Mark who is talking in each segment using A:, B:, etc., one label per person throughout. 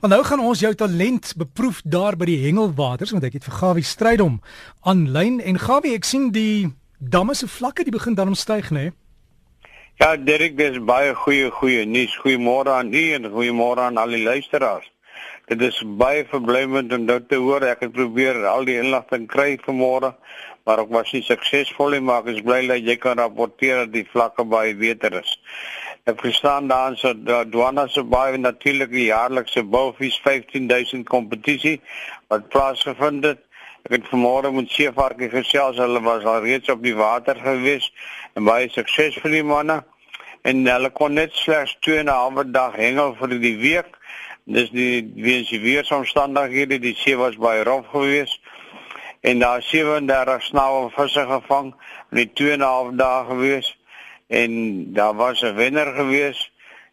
A: Maar nou gaan ons jou talent beproef daar by die Hengelwaters want ek het vir Gawie Strydom aanlyn en Gawie ek sien die damme se vlakke die begin dan omstyg nê.
B: Ja, Derek, dis baie goeie goeie nuus. Goeiemôre aan u en goeiemôre aan al die luisteraars. Dit is baie verblymend om dit te hoor. Ek het probeer al die inligting kry vanmôre, maar ek was nie suksesvol nie, maar ek is bly dat jy kan rapporteer dat die vlakke baie beter is. Ek verstaan dan so douane se baie natuurlike jaarlikse bulfies 15000 kompetisie wat plaasgevind het. Ek het vanmôre met Seevarkie gesels, hulle was al reeds op die water gewees en baie sukses vir die manne. En hulle kon net slegs 2 en 'n half dag hengel vir die week. Dis die weens die weeromstandighede, die see was baie rof geweest en daar 37 snavel visse gevang in die 2 en 'n half dae geweest en daar was 'n wenner gewees.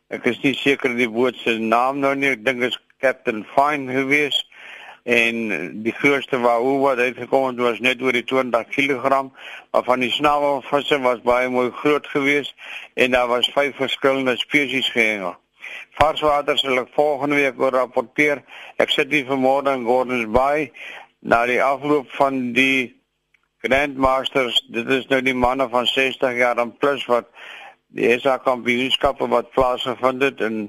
B: Ek is nie seker die boot se naam nou nie. Ek dink dit is Captain Fine gewees. En die grootste wahoo wat uitgekom het was net oor die 20 kg, maar van die snavelvisse was baie mooi groot geweest en daar was vyf verskillende spesies gehengel. Varswater sal ek volgende week oor rapporteer. Ek sit hier vanmôre in Gordons Bay na die afloop van die Grandmasters, dit is nou die manne van 60 jaar en plus wat die SA kampioenskappe wat plaasgevind het in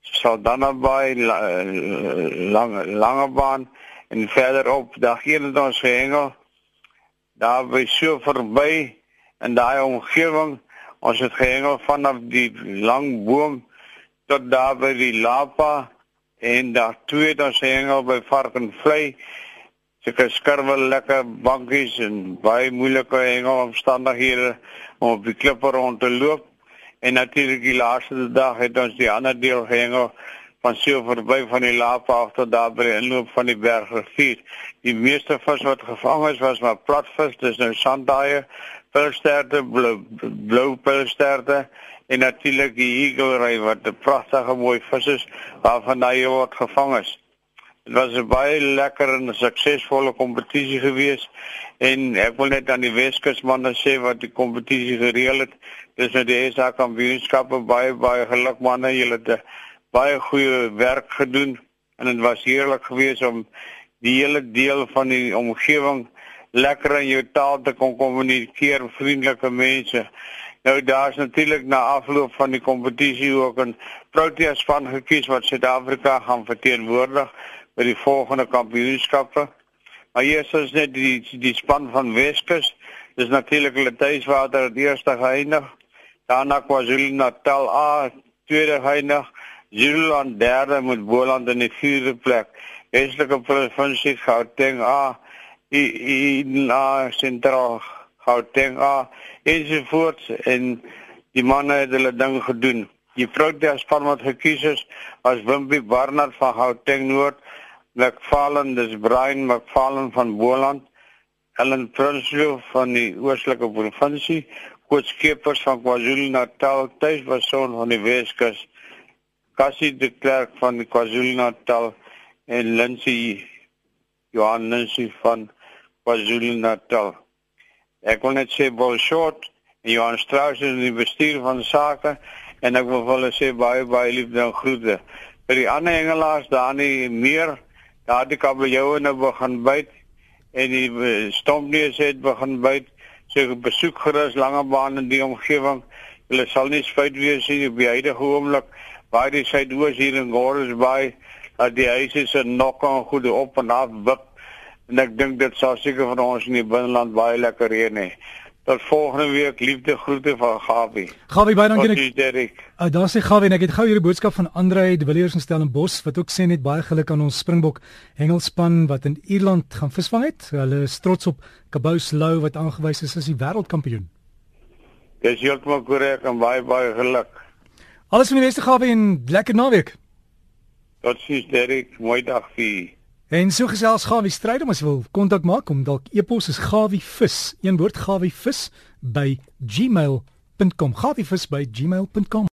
B: Saldanha Bay lang lange baan en verderop dag een het ons gehengel. Daar by so verby in daai omgewing. Ons het gehengel vanaf die lang boom tot daar by die Lapa en daar twee dan gehengel by Varkenvlei sulke skerwe lekker bankies en baie moeilike hengelomstandighede om op die klippe rond te loop. En natuurlik die laaste dag het ons die ander deel gehengel van so verby van die laape af tot daar by die inloop van die bergrivier. Die meeste vis wat gevang is was maar platvis, dis nou sandaaie, pilsterte, blou, pilsterte en natuurlik die eagle ray wat 'n pragtige mooi vis is waarvan daai word gevang is. Dit was 'n baie lekker en suksesvolle kompetisie gewees en ek wil net aan die Weskus manne sê wat die kompetisie gereël het. Dis net die SA kampioenskappe baie baie geluk manne. Julle het baie goeie werk gedoen en dit was heerlik geweest om die hele deel van die omgewing lekker in jou taal te kon kommunikeer, vriendelike mense. Nou daar's natuurlik na afloop van die kompetisie ook 'n Protea span gekies wat Suid-Afrika gaan verteenwoordig by die volgende kampioenskappe. Maar hier is net die die span van Weskus. Dis natuurlik hulle tuiswater die eerste geëindig. Daarna KwaZulu-Natal A tweede geëindig. Zululand derde met Boland in die vierde plek. Weselike provinsie Gauteng A in na sentraal Gauteng A ensovoorts en die manne het hulle ding gedoen. Die vroue span wat gekies is was Wimpie Barnard van Gauteng Noord McFarlane, dis Brian McFarlane van Boland, Ellen Prinsloo van die Oostelike Provinsie, Koos Skeepers van KwaZulu-Natal, Thys Wason van die Weskus, Cassie de Klerk van die KwaZulu-Natal en Lindsay Johan Lindsay van KwaZulu-Natal. Ek wil net sê Paul Short en Johan Strauss in die bestuur van sake en ek wil hulle sê baie baie liefde en groete. Vir die ander hengelaars daar nie meer daar die kabeljou nou begin byt en die eh, stompneus het begin byt. So besoek gerus lange baan in die omgewing. Hulle sal nie spyt wees nie op die huidige oomblik waar die suidoos hier in Gordons Bay dat die huise se nok aan goed op en af wip. En ek dink dit sal seker vir ons in die binneland baie lekker reën hê. Tot volgende week liefde groete van Gawie.
A: Gawie baie dankie net.
B: Derek.
A: Uh, daar sê Gawie en ek het gou hierdie boodskap van Andre de Villiers in Stellenbosch wat ook sê net baie geluk aan ons Springbok hengelspan wat in Ierland gaan visvang het. Hulle is trots op Kabous Lou wat aangewys is as die wêreldkampioen.
B: Dis heeltemal korrek en baie baie geluk.
A: Alles van die beste Gawie en lekker naweek.
B: Totsiens Derek, mooi dag vir u.
A: En so gesels Gawie stryd om as jy wil kontak maak om dalk e-pos is gawievis, een woord gawievis by gmail.com. gawievis by gmail.com